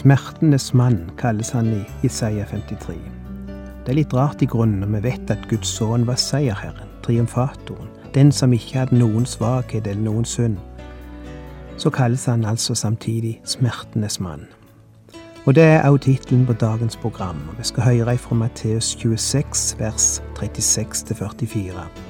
Smertenes mann kalles han i Isaiah 53. Det er litt rart i grunnen når vi vet at Guds sønn var seierherren, triumfatoren, den som ikke hadde noen svakhet eller noen synd. Så kalles han altså samtidig Smertenes mann. Og det er også tittelen på dagens program. og Vi skal høre fra Matteus 26, vers 36 44.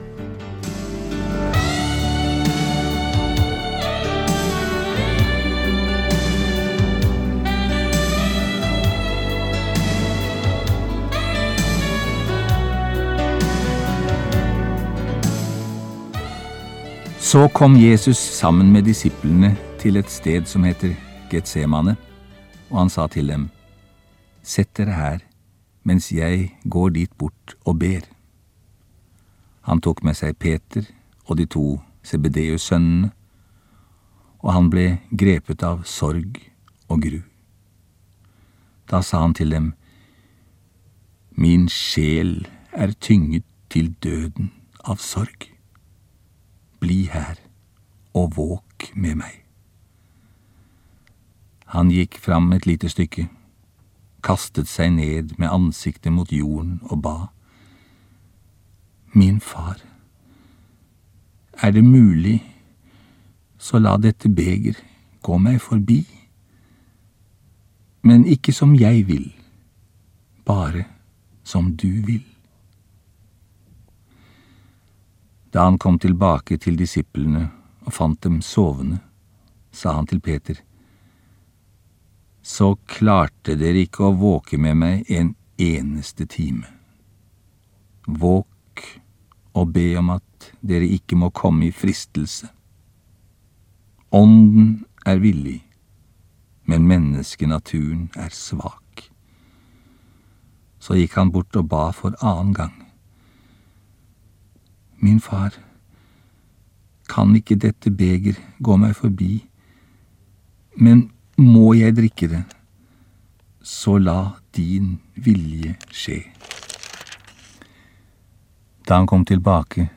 Så kom Jesus sammen med disiplene til et sted som heter Getsemane, og han sa til dem, Sett dere her, mens jeg går dit bort og ber. Han tok med seg Peter og de to Sebedeus-sønnene, og han ble grepet av sorg og gru. Da sa han til dem, Min sjel er tynget til døden av sorg bli her og våk med meg. Han gikk fram et lite stykke, kastet seg ned med ansiktet mot jorden og ba. Min far, er det mulig, så la dette beger gå meg forbi, men ikke som jeg vil, bare som du vil. Da han kom tilbake til disiplene og fant dem sovende, sa han til Peter, Så klarte dere ikke å våke med meg en eneste time. Våk og be om at dere ikke må komme i fristelse. Ånden er villig, men menneskenaturen er svak. Så gikk han bort og ba for annen gang. Min far, kan ikke dette beger gå meg forbi, men må jeg drikke det, så la din vilje skje. Da han kom tilbake,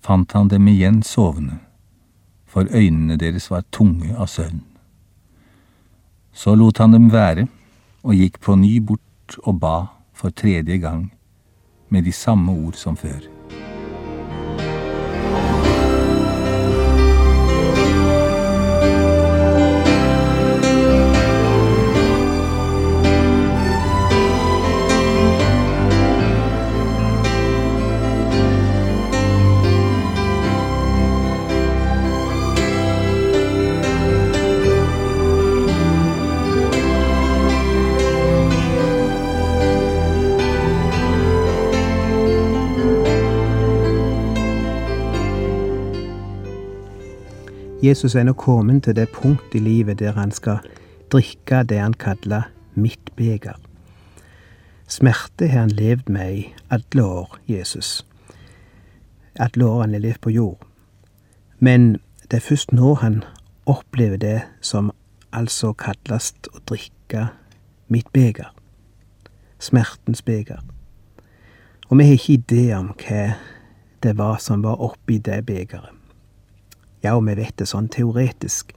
fant han dem igjen sovende, for øynene deres var tunge av søvn. Så lot han dem være og gikk på ny bort og ba for tredje gang med de samme ord som før. Jesus er nå kommet til det punkt i livet der han skal drikke det han kaller mitt beger. Smerte har han levd med i alle år, Jesus. Alle år han har levd på jord. Men det er først nå han opplever det som altså kalles å drikke mitt beger. Smertens beger. Og vi har ikke idé om hva det var som var oppi det begeret. Ja, og vi vet det sånn teoretisk,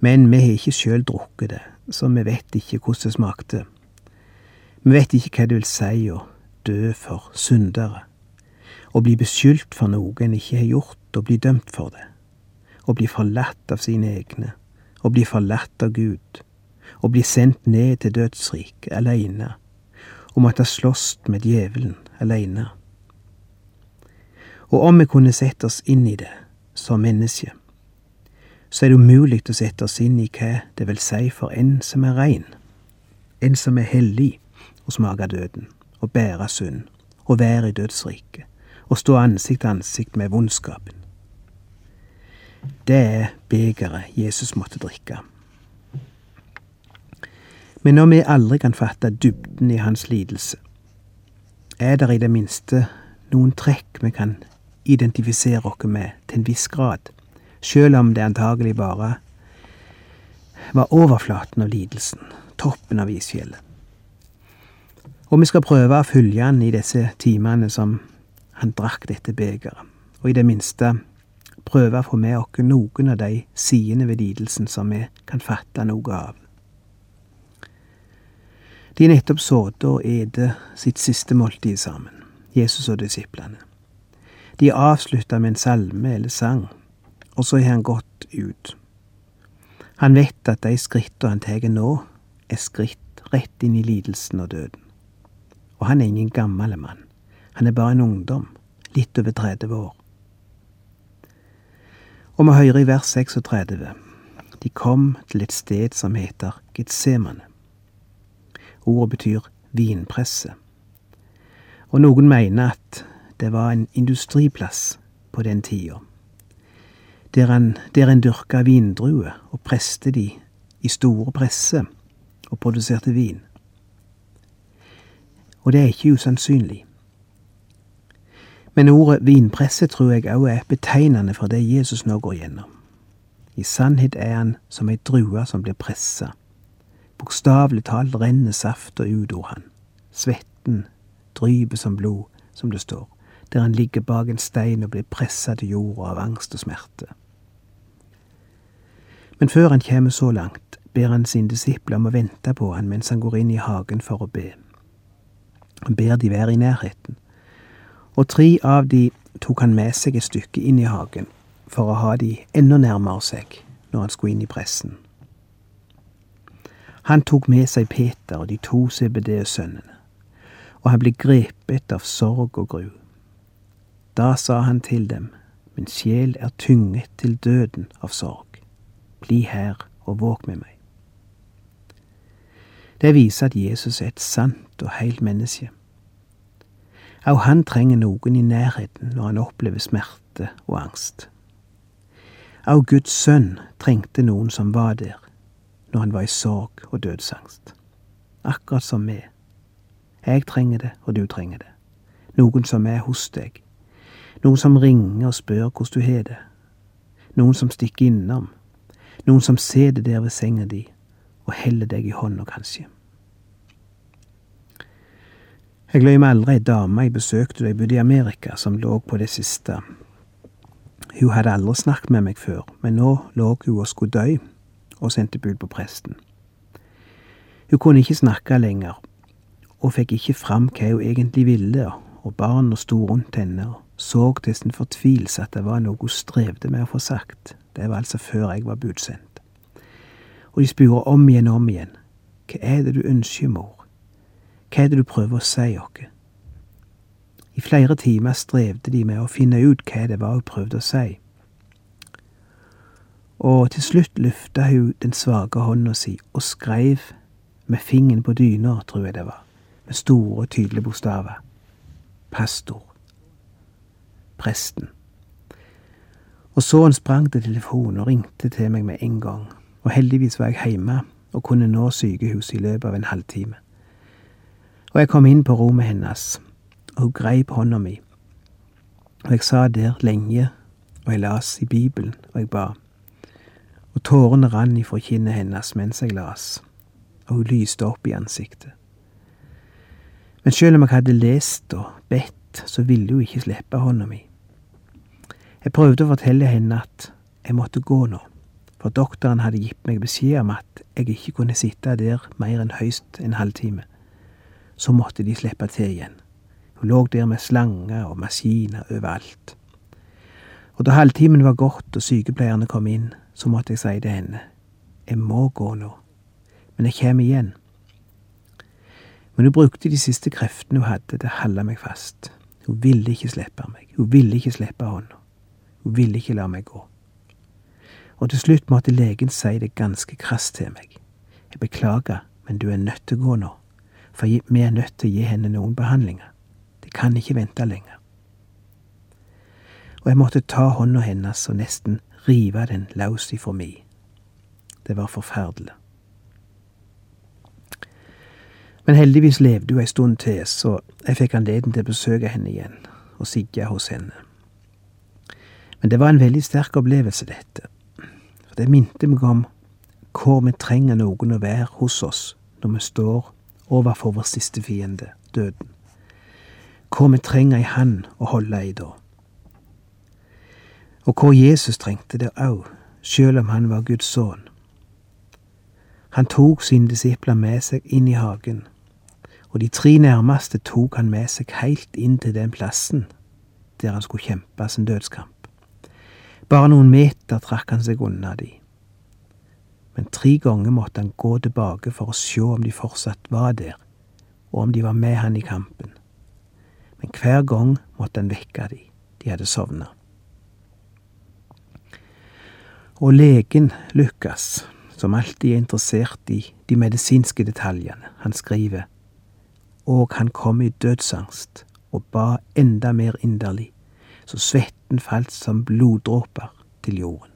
men vi har ikke sjøl drukket det, så vi vet ikke hvordan det smakte. Vi vet ikke hva det vil si å dø for syndere, å bli beskyldt for noe en ikke har gjort, og bli dømt for det, å bli forlatt av sine egne, å bli forlatt av Gud, å bli sendt ned til dødsriket aleine, å måtte slåss med djevelen aleine. Og om vi kunne sette oss inn i det, som menneske, så er det umulig å sette oss inn i hva det vil si for en som er rein, en som er hellig, å smake døden, å bære synd, å være i dødsriket, å stå ansikt til ansikt med vondskapen. Det er begeret Jesus måtte drikke. Men når vi aldri kan fatte dybden i hans lidelse, er det i det minste noen trekk vi kan identifisere oss med til en viss grad, sjøl om det antagelig bare var overflaten av lidelsen, toppen av isfjellet. Og vi skal prøve å følge han i disse timene som han drakk dette begeret, og i det minste prøve å få med oss noen av de sidene ved lidelsen som vi kan fatte noe av. De nettopp sådde og ete sitt siste måltid sammen, Jesus og disiplene. De avslutta med en salme eller sang, og så har han gått ut. Han vet at de skrittene han tar nå, er skritt rett inn i lidelsen og døden. Og han er ingen gammel mann. Han er bare en ungdom, litt over 30 år. Og vi hører i vers 36 de kom til et sted som heter Getsemane. Ordet betyr vinpresse. Og noen mener at det var en industriplass på den tida, der, en, der en dyrka vindruer og preste de i store presser og produserte vin. Og det er ikke usannsynlig. Men ordet vinpresse tror jeg òg er betegnende for det Jesus nå går gjennom. I sannhet er han som ei drue som blir pressa. Bokstavelig talt renner safta ut av han. Svetten dryper som blod, som det står, der han ligger bak en stein og blir pressa til jorda av angst og smerte. Men før han kommer så langt, ber han sine disipler om å vente på han mens han går inn i hagen for å be. Han ber de være i nærheten, og tre av de tok han med seg et stykke inn i hagen for å ha de enda nærmere seg når han skulle inn i pressen. Han tok med seg Peter og de to CBD-sønnene, og han ble grepet av sorg og gru. Da sa han til dem, min sjel er tynget til døden av sorg. Bli her og våg med meg. Det viser at Jesus er et sant og heilt menneske. Og han trenger noen i nærheten når han opplever smerte og angst. Og Guds sønn trengte noen som var der når han var i sorg og dødsangst. Akkurat som vi. Jeg trenger det, og du trenger det. Noen som er hos deg. Noen som ringer og spør hvordan du har det. Noen som stikker innom. Noen som sitter der ved senga di og heller deg i hånda, kanskje. Jeg glemmer aldri ei dame jeg besøkte da jeg bodde i Amerika, som lå på det siste. Hun hadde aldri snakket med meg før, men nå lå hun og skulle dø, og sendte bud på presten. Hun kunne ikke snakke lenger, og fikk ikke fram hva hun egentlig ville, og barna sto rundt henne og så til fortvilelse at det var noe hun strevde med å få sagt. Det var altså før jeg var budsendt. Og de spurte om igjen og om igjen. Hva er det du ønsker, mor? Hva er det du prøver å si oss? I flere timer strevde de med å finne ut hva det var hun prøvde å si. Og til slutt løfta hun den svake hånda si og skreiv med fingeren på dyna, tror jeg det var, med store, tydelige bokstaver. Pastor. Presten. Og så han sprang til telefonen og ringte til meg med en gang, og heldigvis var jeg hjemme og kunne nå sykehuset i løpet av en halvtime og jeg kom inn på rommet hennes, og hun greip hånda mi, og jeg sa der lenge, og jeg las i Bibelen, og jeg ba, og tårene rann ifra kinnet hennes mens jeg las, og hun lyste opp i ansiktet. Men selv om jeg hadde lest og bedt, så ville hun ikke slippe hånda mi. Jeg prøvde å fortelle henne at jeg måtte gå nå, for doktoren hadde gitt meg beskjed om at jeg ikke kunne sitte der mer enn høyst en halvtime så måtte de slippe til igjen. Hun lå der med slanger og maskiner overalt. Og da halvtimen var gått og sykepleierne kom inn, så måtte jeg si til henne, jeg må gå nå, men jeg kommer igjen. Men hun brukte de siste kreftene hun hadde til å holde meg fast. Hun ville ikke slippe meg, hun ville ikke slippe hånda. Hun ville ikke la meg gå. Og til slutt måtte legen si det ganske krast til meg. Jeg beklager, men du er nødt til å gå nå for vi er nødt til å gi henne noen behandlinger. Det kan ikke vente lenger. Og jeg måtte ta hånda hennes og nesten rive den løs ifra mi. Det var forferdelig. Men heldigvis levde hun ei stund til, så jeg fikk anledning til å besøke henne igjen og sigge hos henne. Men det var en veldig sterk opplevelse, dette. For det minte meg om hvor vi trenger noen å være hos oss når vi står overfor vår siste fiende, døden. Hvor vi trenger ei hand å holde i da. Og hvor Jesus trengte det òg, sjøl om han var Guds sønn. Han tok sine disipler med seg inn i hagen, og de tre nærmeste tok han med seg heilt inn til den plassen der han skulle kjempe sin dødskamp. Bare noen meter trakk han seg unna de. Men tre ganger måtte han gå tilbake for å se om de fortsatt var der, og om de var med han i kampen. Men hver gang måtte han vekke de. De hadde sovna. Og legen Lukas, som alltid er interessert i de medisinske detaljene, han skriver, og han kom i dødsangst og ba enda mer inderlig, så svetten falt som bloddråper til jorden.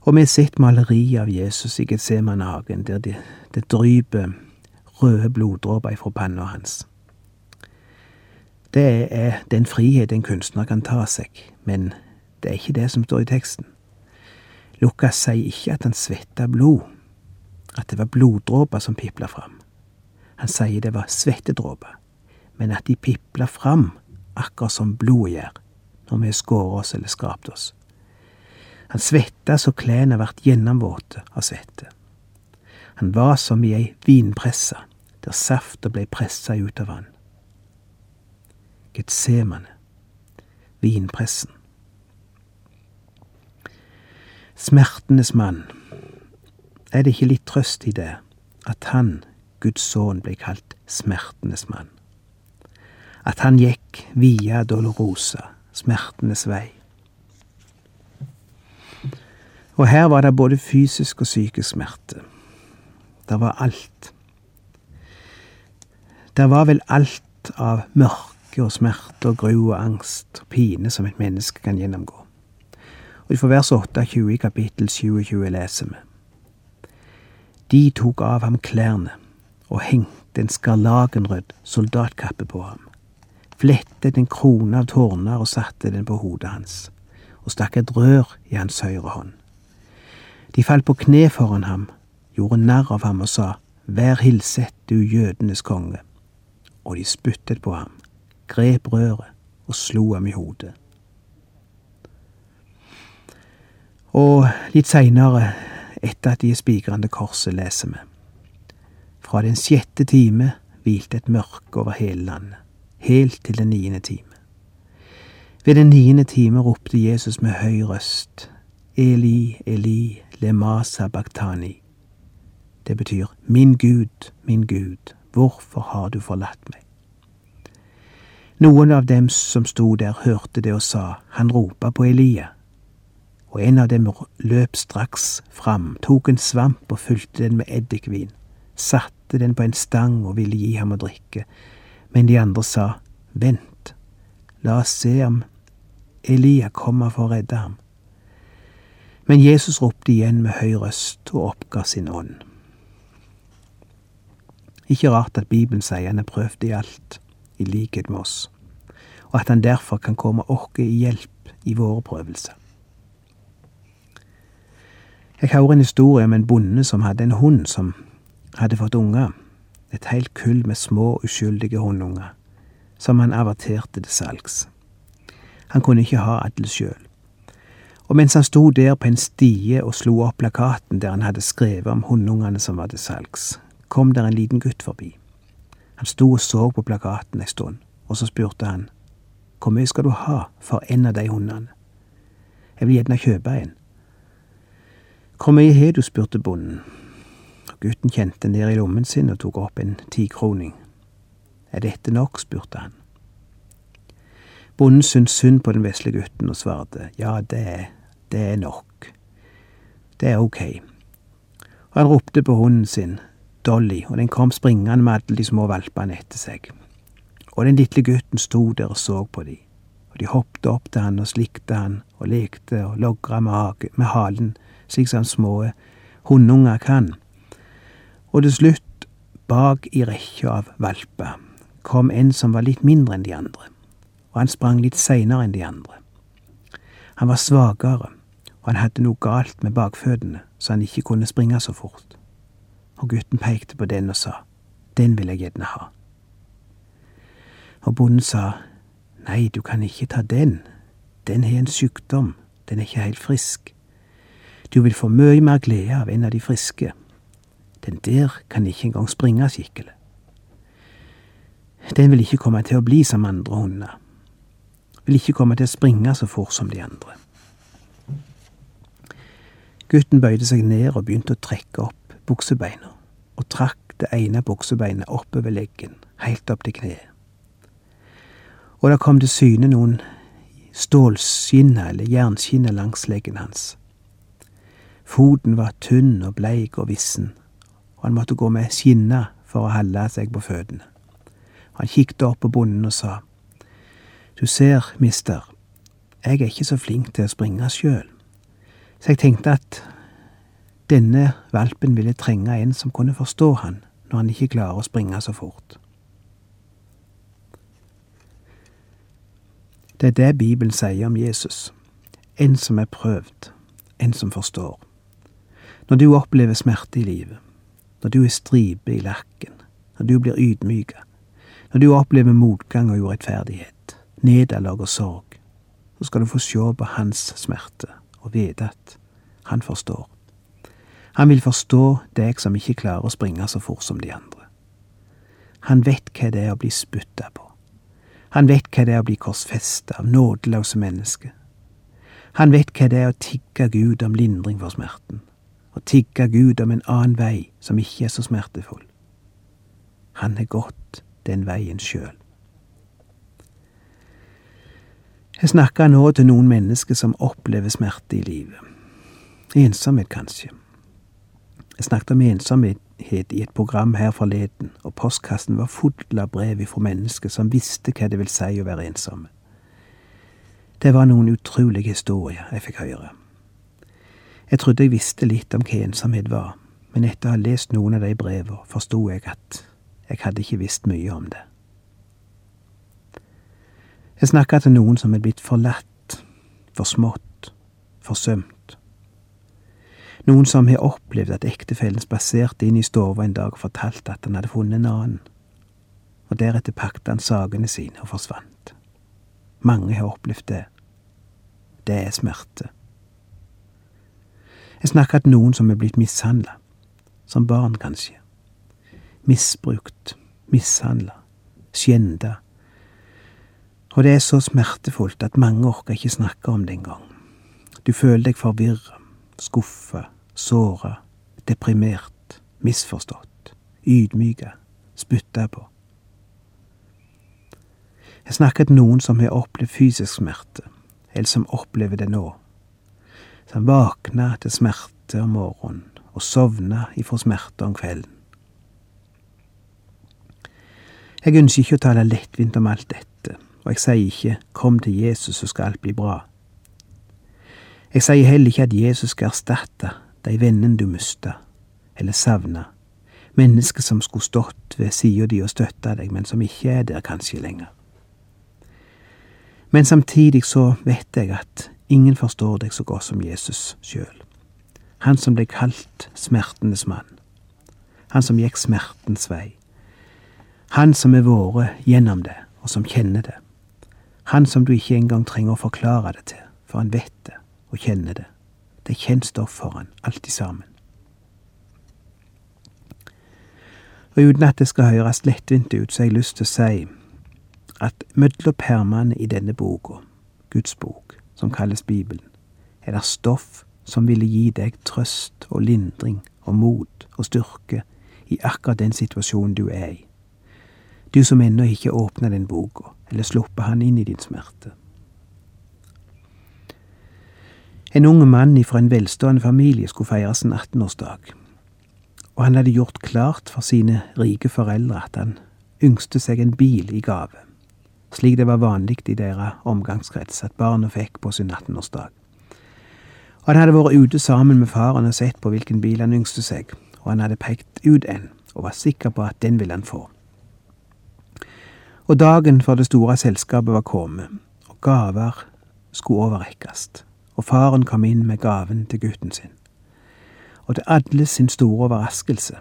Og vi har sett maleriet av Jesus i Getsemanehagen, der det, det dryper røde bloddråper fra panna hans. Det er den frihet en kunstner kan ta seg, men det er ikke det som står i teksten. Lukas sier ikke at han svetta blod, at det var bloddråper som pipla fram. Han sier det var svettedråper, men at de pipla fram akkurat som blodet gjør når vi har skåret oss eller skrapt oss. Han svetta så klærne vart gjennomvåte av svette. Han var som i ei vinpresse, der safta blei pressa ut av vann. Getsemane, vinpressen. Smertenes mann. Er det ikke litt trøst i det, at han, Guds sønn, ble kalt smertenes mann? At han gikk via Dolorosa, smertenes vei? Og her var det både fysisk og psykisk smerte. Det var alt. Det var vel alt av mørke og smerte og gru og angst og pine som et menneske kan gjennomgå. Og fra vers 28 i kapittel 27 leser vi. De tok av ham klærne og hengte en skarlagenrød soldatkappe på ham, flettet en krone av tårner og satte den på hodet hans, og stakk et rør i hans høyre hånd. De falt på kne foran ham, gjorde narr av ham og sa, Vær hilset, du jødenes konge. Og de spyttet på ham, grep røret og slo ham i hodet. Og litt seinere, etter at de spikrende korset, leser vi. Fra den sjette time hvilte et mørke over hele landet, helt til den niende time. Ved den niende time ropte Jesus med høy røst, Eli, Eli, lemasa baktani. Det betyr Min Gud, min Gud, hvorfor har du forlatt meg? Noen av dem som sto der, hørte det og sa, Han ropa på Elia. Og en av dem løp straks fram, tok en svamp og fylte den med eddikvin, satte den på en stang og ville gi ham å drikke, men de andre sa, Vent, la oss se om Elia kommer for å redde ham. Men Jesus ropte igjen med høy røst og oppga sin ånd. Ikke rart at Bibelen sier han er prøvd i alt, i likhet med oss, og at han derfor kan komme oss i hjelp i våre prøvelser. Jeg hører en historie om en bonde som hadde en hund som hadde fått unger, et helt kull med små, uskyldige hundunger, som han averterte til salgs. Han kunne ikke ha alle sjøl og mens han sto der på en stie og slo opp plakaten der han hadde skrevet om hundungene som var til salgs, kom der en liten gutt forbi. Han sto og så på plakaten ei stund, og så spurte han, Hvor mye skal du ha for en av de hundene? Jeg vil gjerne kjøpe en. Hvor mye har du? spurte bonden. Gutten kjente ned i lommen sin og tok opp en tikroning. Er dette nok? spurte han. Bonden syntes synd på den vesle gutten og svarte, ja, det er det er nok. Det er ok. Og han ropte på hunden sin, Dolly, og den kom springende med alle de små valpene etter seg. Og den lille gutten sto der og så på de, og de hoppet opp til han og slikte han og lekte og logra med, med halen, slik som små hundunger kan. Og til slutt, bak i rekka av valper, kom en som var litt mindre enn de andre, og han sprang litt seinere enn de andre. Han var svakere, og han hadde noe galt med bakføttene, så han ikke kunne springe så fort. Og gutten pekte på den og sa, den vil jeg gjerne ha. Og bonden sa, nei, du kan ikke ta den, den har en sykdom, den er ikke helt frisk. Du vil få mye mer glede av en av de friske. Den der kan ikke engang springe skikkelig. Den vil ikke komme til å bli som andre hunder. Vil ikke komme til å springe så fort som de andre. Gutten bøyde seg ned og begynte å trekke opp buksebeina, og trakk det ene buksebeinet oppover leggen, helt opp til kneet. Og det kom til syne noen stålskinner eller jernskinner langs leggen hans. Foten var tynn og bleik og vissen, og han måtte gå med skinner for å holde seg på føttene. Han kikket opp på bonden og sa, Du ser, mister, jeg er ikke så flink til å springe sjøl, så jeg tenkte at denne valpen ville trenge en som kunne forstå han når han ikke klarer å springe så fort. Det er det Bibelen sier om Jesus, en som er prøvd, en som forstår. Når du opplever smerte i livet, når du er stripe i lakken, når du blir ydmyka, når du opplever motgang og urettferdighet, nederlag og sorg, så skal du få se på hans smerte og vite at han forstår. Han vil forstå deg som ikke klarer å springe så fort som de andre. Han vet hva det er å bli spytta på. Han vet hva det er å bli korsfesta av nådeløse mennesker. Han vet hva det er å tigge Gud om lindring for smerten, og tigge Gud om en annen vei som ikke er så smertefull. Han har gått den veien sjøl. Jeg snakker nå til noen mennesker som opplever smerte i livet. Ensomhet, kanskje. Jeg snakket om ensomhet i et program her forleden, og postkassen var full av brev fra mennesker som visste hva det vil si å være ensomme. Det var noen utrolige historier jeg fikk høre. Jeg trodde jeg visste litt om hva ensomhet var, men etter å ha lest noen av de brevene forsto jeg at jeg hadde ikke visst mye om det. Jeg snakka til noen som er blitt forlatt, forsmått, forsømt. Noen som har opplevd at ektefellen spaserte inn i stua en dag og fortalte at han hadde funnet en annen, og deretter pakket han sakene sine og forsvant. Mange har opplevd det. Det er smerte. Jeg snakker til noen som er blitt mishandla, som barn kanskje misbrukt, mishandla, skjenda. Og det er så smertefullt at mange orker ikke snakke om det engang. Du føler deg forvirra, skuffa, såra, deprimert, misforstått, ydmyka, spytta på. Jeg snakker til noen som har opplevd fysisk smerte, eller som opplever det nå. Som våkna til smerte om morgenen og sovna ifra smerte om kvelden. Jeg ønsker ikke å tale lettvint om alt dette, og jeg sier ikke kom til Jesus så skal alt bli bra. Jeg sier heller ikke at Jesus skal erstatte de vennene du mista, eller savna, mennesker som skulle stått ved sida di og støtta deg, men som ikke er der kanskje lenger. Men samtidig så vet jeg at ingen forstår deg så godt som Jesus sjøl. Han som ble kalt smertenes mann. Han som gikk smertens vei. Han som er vært gjennom det, og som kjenner det. Han som du ikke engang trenger å forklare det til, for han vet det og kjenner det. Det er kjent stoff for han, alltid sammen. Og uten at det skal høres lettvint ut, så har jeg lyst til å si at mellom permene i denne boka, Guds bok, som kalles Bibelen, er det stoff som ville gi deg trøst og lindring og mot og styrke i akkurat den situasjonen du er i. Du som ennå ikke åpna den boka, eller sluppet han inn i din smerte. En ung mann ifra en velstående familie skulle feire sin 18-årsdag, og han hadde gjort klart for sine rike foreldre at han yngste seg en bil i gave, slik det var vanlig i deres omgangskrets at barna fikk på sin 18-årsdag. Og han hadde vært ute sammen med faren og sett på hvilken bil han yngste seg, og han hadde pekt ut en, og var sikker på at den ville han få. Og dagen for det store selskapet var kommet, og gaver skulle overrekkes, og faren kom inn med gaven til gutten sin. Og til alle sin store overraskelse,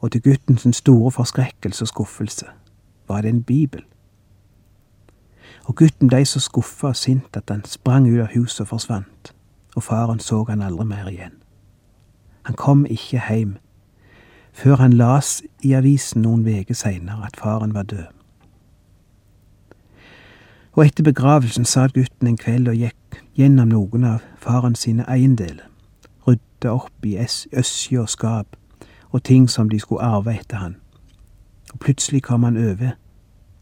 og til gutten sin store forskrekkelse og skuffelse, var det en bibel. Og gutten blei så skuffa og sint at han sprang ut av huset og forsvant, og faren så han aldri mer igjen. Han kom ikke heim før han las i avisen noen uker seinere at faren var død. Og etter begravelsen satt gutten en kveld og gikk gjennom noen av faren sine eiendeler, rydda opp i øsje og skap og ting som de skulle arve etter han. Og plutselig kom han over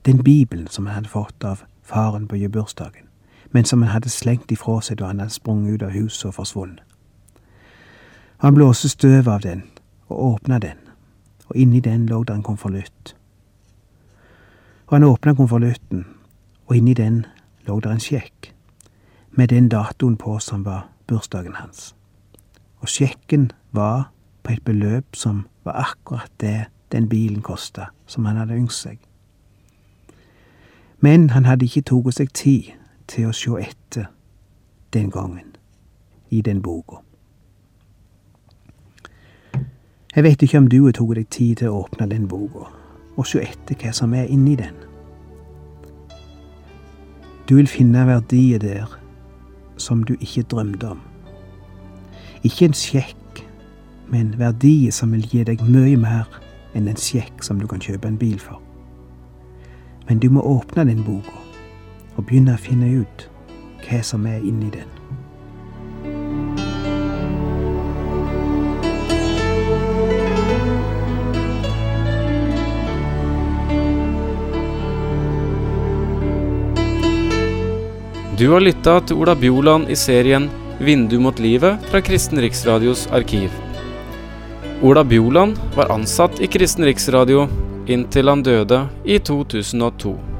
den bibelen som han hadde fått av faren på gebursdagen, men som han hadde slengt ifra seg da han hadde sprunget ut av huset og forsvunnet. Han blåste støv av den og åpna den, og inni den lå det en konvolutt. Og han åpna konvolutten, og inni den lå det en sjekk med den datoen på som var bursdagen hans. Og sjekken var på et beløp som var akkurat det den bilen kosta, som han hadde ønsket seg. Men han hadde ikke tatt seg tid til å se etter den gangen i den boka. Jeg vet ikke om du har tatt deg tid til å åpne den boka og se etter hva som er inni den. Du vil finne verdier der som du ikke drømte om. Ikke en sjekk men verdier som vil gi deg mye mer enn en sjekk som du kan kjøpe en bil for. Men du må åpne den boka og begynne å finne ut hva som er inni den. Du har lytta til Ola Bjoland i serien 'Vindu mot livet' fra Kristen Riksradios arkiv. Ola Bjoland var ansatt i Kristen Riksradio inntil han døde i 2002.